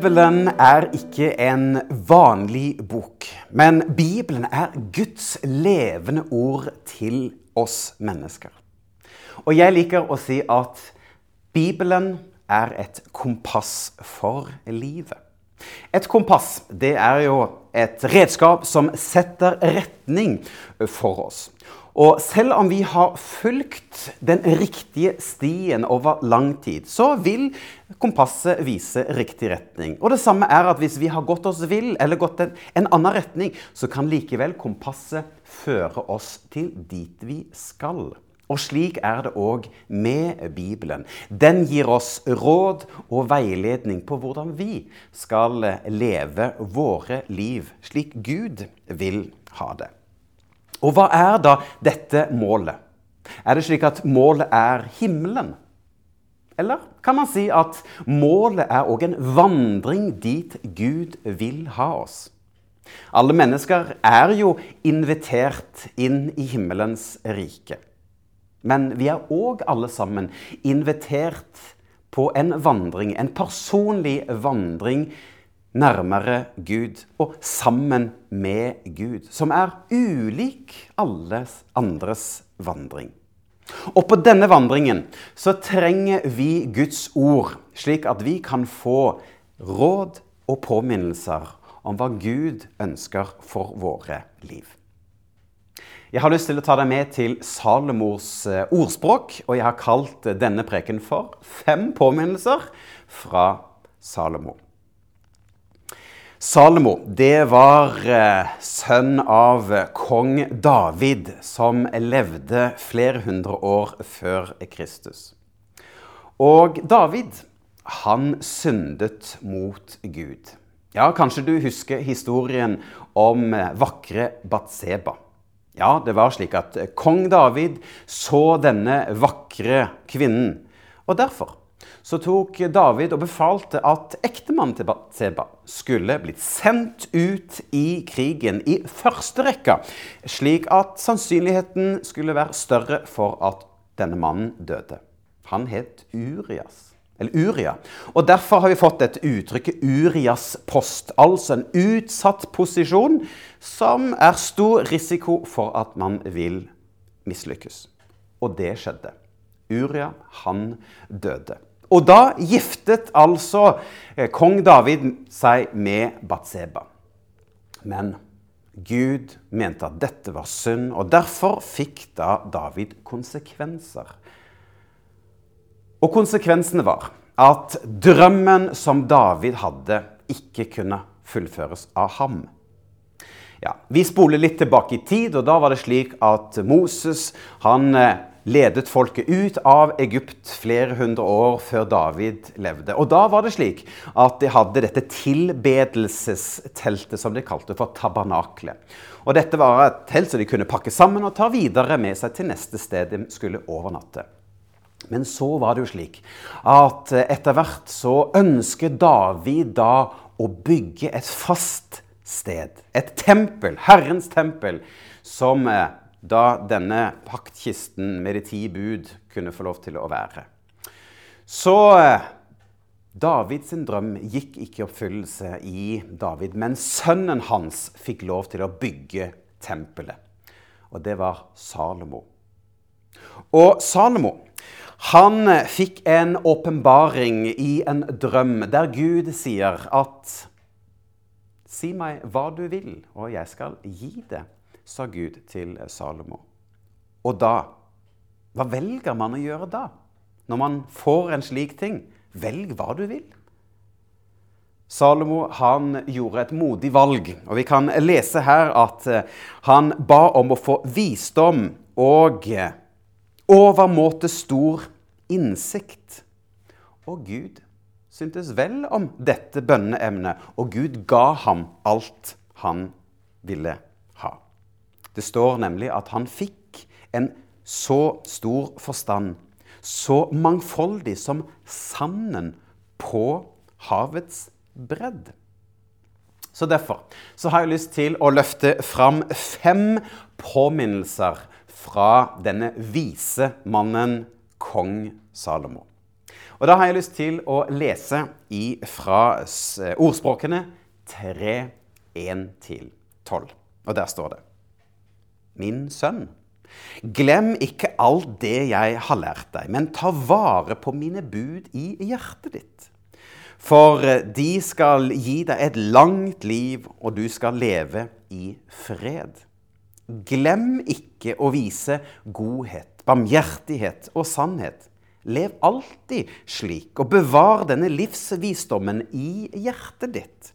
Bibelen er ikke en vanlig bok, men Bibelen er Guds levende ord til oss mennesker. Og jeg liker å si at Bibelen er et kompass for livet. Et kompass det er jo et redskap som setter retning for oss. Og selv om vi har fulgt den riktige stien over lang tid, så vil kompasset vise riktig retning. Og det samme er at hvis vi har gått oss vill eller gått en, en annen retning, så kan likevel kompasset føre oss til dit vi skal. Og slik er det òg med Bibelen. Den gir oss råd og veiledning på hvordan vi skal leve våre liv slik Gud vil ha det. Og hva er da dette målet? Er det slik at målet er himmelen? Eller kan man si at målet er òg en vandring dit Gud vil ha oss? Alle mennesker er jo invitert inn i himmelens rike. Men vi er òg alle sammen invitert på en vandring, en personlig vandring nærmere Gud og sammen med Gud, som er ulik alle andres vandring. Og på denne vandringen så trenger vi Guds ord, slik at vi kan få råd og påminnelser om hva Gud ønsker for våre liv. Jeg har lyst til å ta deg med til Salomors ordspråk, og jeg har kalt denne preken for Fem påminnelser fra Salomo. Salomo det var eh, sønn av kong David, som levde flere hundre år før Kristus. Og David, han syndet mot Gud. Ja, kanskje du husker historien om vakre Batseba. Ja, det var slik at kong David så denne vakre kvinnen, og derfor så tok David og befalte at ektemannen til Batseba skulle blitt sendt ut i krigen i første rekka, slik at sannsynligheten skulle være større for at denne mannen døde. Han het Urias. Eller Uria. Og Derfor har vi fått dette uttrykket 'Urias post', altså en utsatt posisjon som er stor risiko for at man vil mislykkes. Og det skjedde. Uria, han døde. Og da giftet altså eh, kong David seg med Batseba. Men Gud mente at dette var synd, og derfor fikk da David konsekvenser. Og konsekvensene var at drømmen som David hadde, ikke kunne fullføres av ham. Ja, vi spoler litt tilbake i tid, og da var det slik at Moses han eh, ledet folket ut av Egypt flere hundre år før David levde. Og da var det slik at de hadde dette tilbedelsesteltet som de kalte for tabernaklet. Og dette var et telt som de kunne pakke sammen og ta videre med seg til neste sted de skulle overnatte. Men så var det jo slik at etter hvert så ønsket David da å bygge et fast sted. Et tempel, Herrens tempel, som da denne paktkisten med de ti bud kunne få lov til å være. Så eh, Davids drøm gikk ikke i oppfyllelse i David, men sønnen hans fikk lov til å bygge tempelet. Og det var Salomo. Og Salomo han fikk en åpenbaring i en drøm der Gud sier at Si meg hva du vil, og jeg skal gi det sa Gud til Salomo. Og da Hva velger man å gjøre da? Når man får en slik ting? Velg hva du vil. Salomo han gjorde et modig valg, og vi kan lese her at eh, han ba om å få visdom og eh, overmåte stor innsikt. Og Gud syntes vel om dette bønneemnet, og Gud ga ham alt han ville det står nemlig at han fikk en så stor forstand, så mangfoldig som sanden på havets bredd. Så derfor så har jeg lyst til å løfte fram fem påminnelser fra denne vise mannen kong Salomo. Og da har jeg lyst til å lese fra ordspråkene 3, 1-12. Og der står det Min sønn, glem ikke alt det jeg har lært deg, men ta vare på mine bud i hjertet ditt. For de skal gi deg et langt liv, og du skal leve i fred. Glem ikke å vise godhet, barmhjertighet og sannhet. Lev alltid slik, og bevar denne livsvisdommen i hjertet ditt.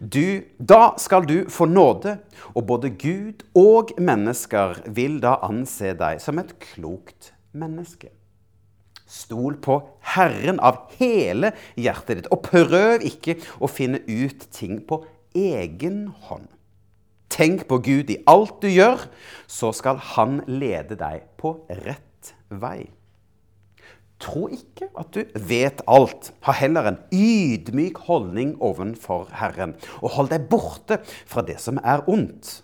Du, da skal du få nåde, og både Gud og mennesker vil da anse deg som et klokt menneske. Stol på Herren av hele hjertet ditt, og prøv ikke å finne ut ting på egen hånd. Tenk på Gud i alt du gjør, så skal Han lede deg på rett vei. Tro ikke at du vet alt. Ha heller en ydmyk holdning ovenfor Herren, og hold deg borte fra det som er ondt.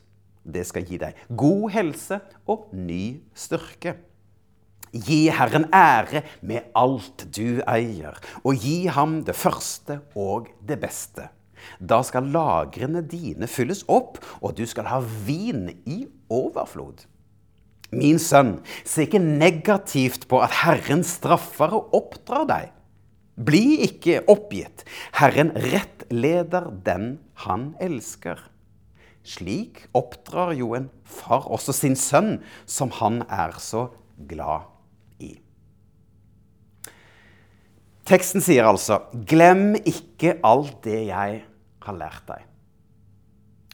Det skal gi deg god helse og ny styrke. Gi Herren ære med alt du eier, og gi ham det første og det beste. Da skal lagrene dine fylles opp, og du skal ha vin i overflod. Min sønn, se ikke negativt på at Herren straffer og oppdrar deg. Bli ikke oppgitt. Herren rettleder den han elsker. Slik oppdrar jo en far også sin sønn, som han er så glad i. Teksten sier altså 'Glem ikke alt det jeg har lært deg'.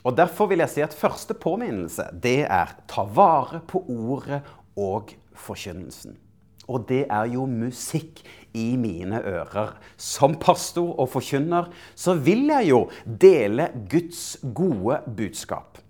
Og Derfor vil jeg si at første påminnelse det er ta vare på ordet og forkynnelsen. Og det er jo musikk i mine ører. Som pastor og forkynner så vil jeg jo dele Guds gode budskap.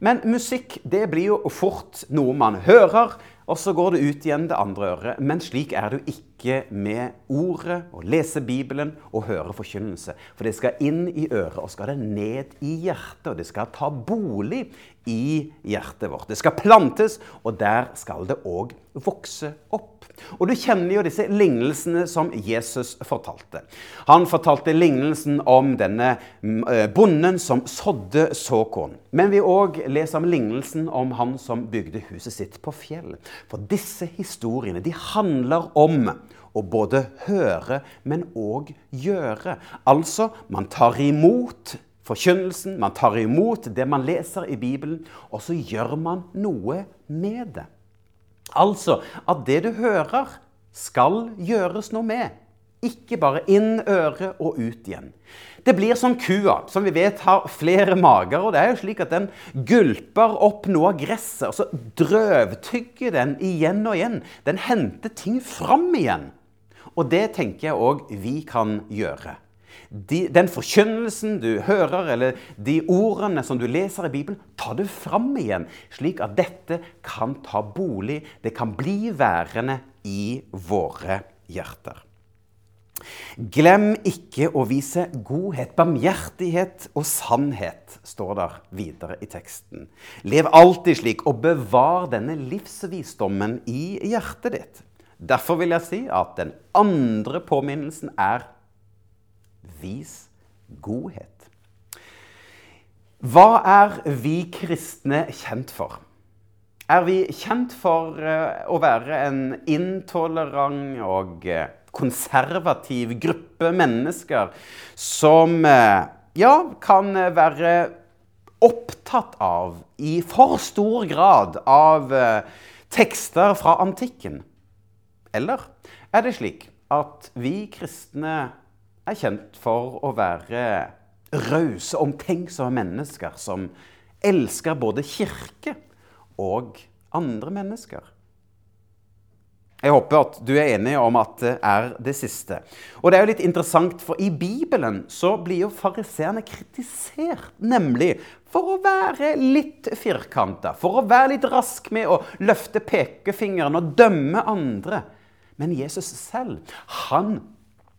Men musikk det blir jo fort noe man hører, og så går det ut igjen det andre øret. Men slik er det jo ikke med ordet, å lese Bibelen og høre forkynnelse. For det skal inn i øret, og skal det ned i hjertet. Og det skal ta bolig i hjertet vårt. Det skal plantes, og der skal det òg vokse opp. Og du kjenner jo disse lignelsene som Jesus fortalte. Han fortalte lignelsen om denne mm, eh, bonden som sådde såkorn. Men vi òg leser om lignelsen om han som bygde huset sitt på fjell. For disse historiene de handler om å både høre, men òg gjøre. Altså, man tar imot forkynnelsen, man tar imot det man leser i Bibelen, og så gjør man noe med det. Altså at det du hører, skal gjøres noe med. Ikke bare inn øret og ut igjen. Det blir som kua, som vi vet har flere mager. og det er jo slik at Den gulper opp noe av gresset, og så drøvtygger den igjen og igjen. Den henter ting fram igjen. Og det tenker jeg òg vi kan gjøre de, den forkynnelsen du hører, eller de ordene som du leser i Bibelen, ta det fram igjen, slik at dette kan ta bolig, det kan bli værende i våre hjerter. Glem ikke å vise godhet, barmhjertighet og sannhet, står der videre i teksten. Lev alltid slik, og bevar denne livsvisdommen i hjertet ditt. Derfor vil jeg si at den andre påminnelsen er Vis godhet. Hva er vi kristne kjent for? Er vi kjent for eh, å være en intolerant og eh, konservativ gruppe mennesker som eh, ja, kan være opptatt av, i for stor grad, av tekster fra antikken? Eller er det slik at vi kristne er kjent for å være rause, omtenksomme mennesker som elsker både kirke og andre mennesker. Jeg håper at du er enig om at det er det siste. Og det er jo litt interessant, for i Bibelen så blir jo fariseerne kritisert, nemlig for å være litt firkanta, for å være litt rask med å løfte pekefingeren og dømme andre. Men Jesus selv, han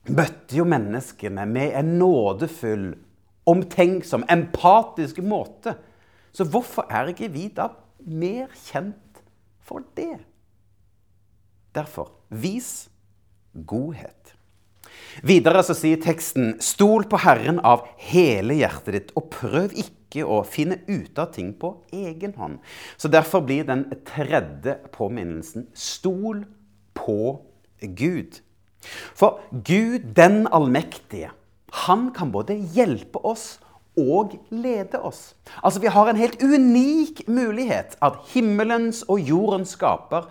møtte jo menneskene med en nådefull, omtenksom, empatisk måte. Så hvorfor er ikke vi da mer kjent for det? Derfor vis godhet. Videre så sier teksten, stol på Herren av hele hjertet ditt, og prøv ikke å finne ut av ting på egen hånd. Så derfor blir den tredje påminnelsen, stol på Gud. For Gud den allmektige, han kan både hjelpe oss og lede oss. Altså, Vi har en helt unik mulighet at himmelens og jordens skaper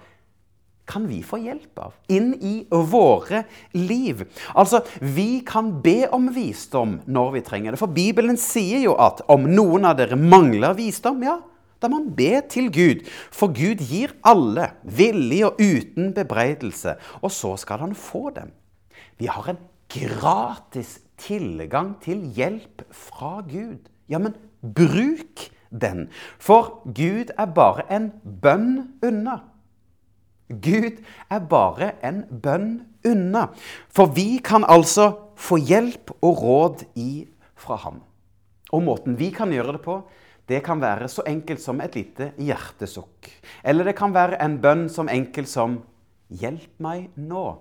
kan vi få hjelp av inn i våre liv. Altså, Vi kan be om visdom når vi trenger det. For Bibelen sier jo at om noen av dere mangler visdom, ja, da må man be til Gud. For Gud gir alle, villig og uten bebreidelse. Og så skal han få dem. Vi har en gratis tilgang til hjelp fra Gud. Ja, men bruk den. For Gud er bare en bønn unna. Gud er bare en bønn unna. For vi kan altså få hjelp og råd i fra ham. Og måten vi kan gjøre det på, det kan være så enkelt som et lite hjertesukk. Eller det kan være en bønn som enkel som 'Hjelp meg nå'.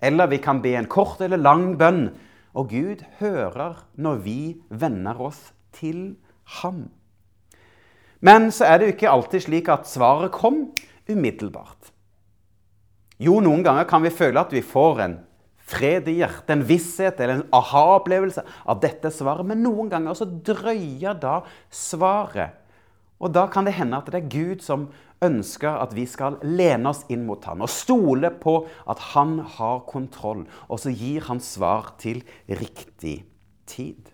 Eller vi kan be en kort eller lang bønn, og Gud hører når vi vender oss til ham. Men så er det jo ikke alltid slik at svaret kom umiddelbart. Jo, noen ganger kan vi føle at vi får en fred i hjertet, en visshet eller en aha-opplevelse av dette svaret. Men noen ganger så drøyer da svaret. Og da kan det hende at det er Gud som ønsker at vi skal lene oss inn mot han og stole på at han har kontroll, og så gir han svar til riktig tid.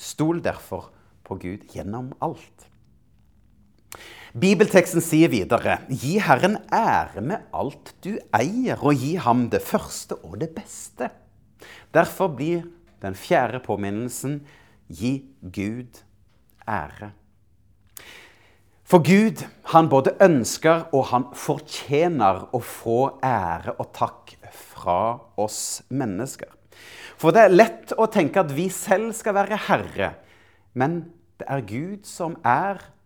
Stol derfor på Gud gjennom alt. Bibelteksten sier videre.: Gi Herren ære med alt du eier, og gi ham det første og det beste. Derfor blir den fjerde påminnelsen gi Gud ære. For Gud, han både ønsker og han fortjener å få ære og takk fra oss mennesker. For det er lett å tenke at vi selv skal være herre, men det er Gud som er herre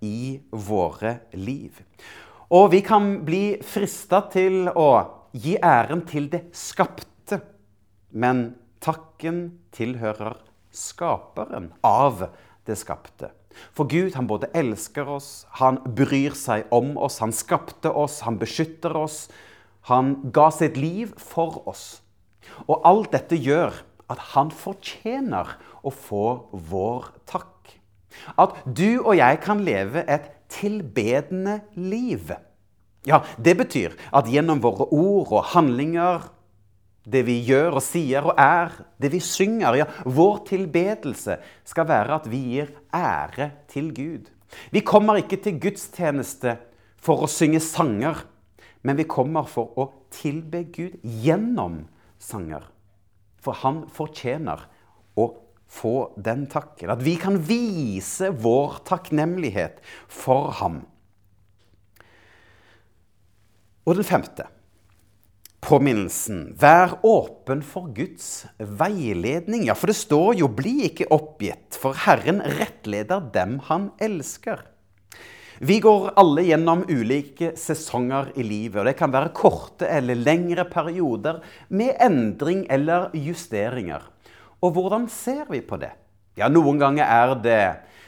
i våre liv. Og vi kan bli frista til å gi æren til det skapte, men takken tilhører skaperen av det skapte. For Gud han både elsker oss, han bryr seg om oss, han skapte oss, han beskytter oss. Han ga sitt liv for oss. Og alt dette gjør at han fortjener å få vår takk. At du og jeg kan leve et tilbedende liv. Ja, Det betyr at gjennom våre ord og handlinger, det vi gjør og sier og er, det vi synger, ja, vår tilbedelse skal være at vi gir ære til Gud. Vi kommer ikke til gudstjeneste for å synge sanger, men vi kommer for å tilbe Gud gjennom sanger. For han fortjener å få den takken. At vi kan vise vår takknemlighet for ham. Og den femte påminnelsen. Vær åpen for Guds veiledning. Ja, for det står jo 'bli ikke oppgitt', for Herren rettleder dem han elsker. Vi går alle gjennom ulike sesonger i livet. og Det kan være korte eller lengre perioder med endring eller justeringer. Og hvordan ser vi på det? Ja, Noen ganger er det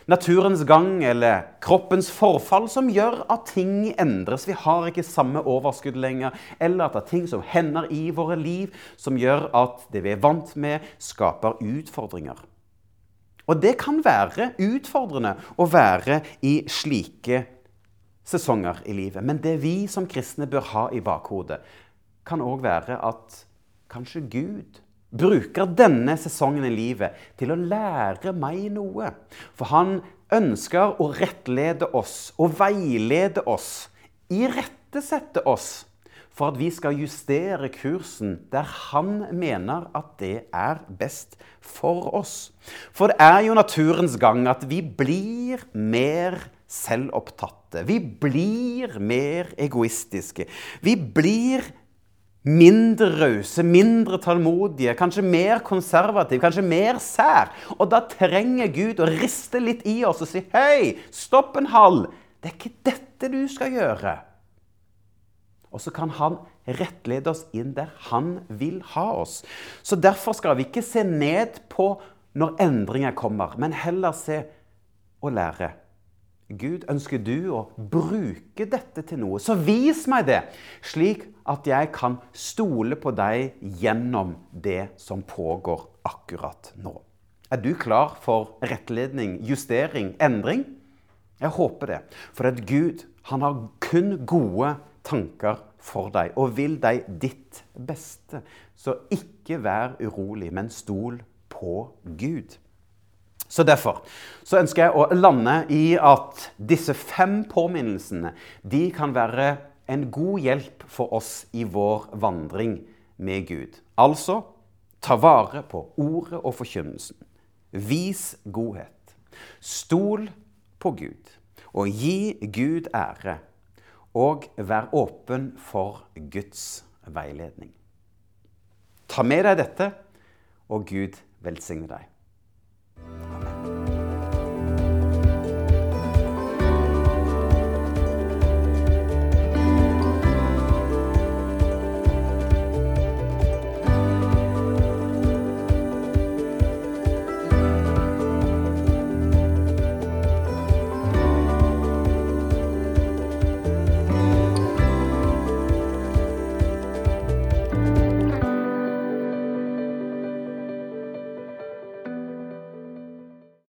naturens gang eller kroppens forfall som gjør at ting endres. Vi har ikke samme overskudd lenger. Eller at det er ting som hender i våre liv som gjør at det vi er vant med, skaper utfordringer. Og det kan være utfordrende å være i slike sesonger i livet. Men det vi som kristne bør ha i bakhodet, kan òg være at kanskje Gud bruker denne sesongen i livet til å lære meg noe. For han ønsker å rettlede oss og veilede oss, irettesette oss, for at vi skal justere kursen der han mener at det er best for oss. For det er jo naturens gang at vi blir mer selvopptatte. Vi blir mer egoistiske. Vi blir mindre rause, mindre tålmodige, kanskje mer konservative, kanskje mer sær. Og da trenger Gud å riste litt i oss og si Hei, stopp en hall! Det er ikke dette du skal gjøre. Og så kan han rettlede oss inn der han vil ha oss. Så derfor skal vi ikke se ned på når endringer kommer, men heller se og lære. Gud, ønsker du å bruke dette til noe, så vis meg det, slik at jeg kan stole på deg gjennom det som pågår akkurat nå. Er du klar for rettledning, justering, endring? Jeg håper det. For at Gud han har kun gode tanker for deg og vil deg ditt beste. Så ikke vær urolig, men stol på Gud. Så Derfor så ønsker jeg å lande i at disse fem påminnelsene de kan være en god hjelp for oss i vår vandring med Gud. Altså ta vare på ordet og forkynnelsen. Vis godhet. Stol på Gud. Og gi Gud ære. Og vær åpen for Guds veiledning. Ta med deg dette, og Gud velsigne deg.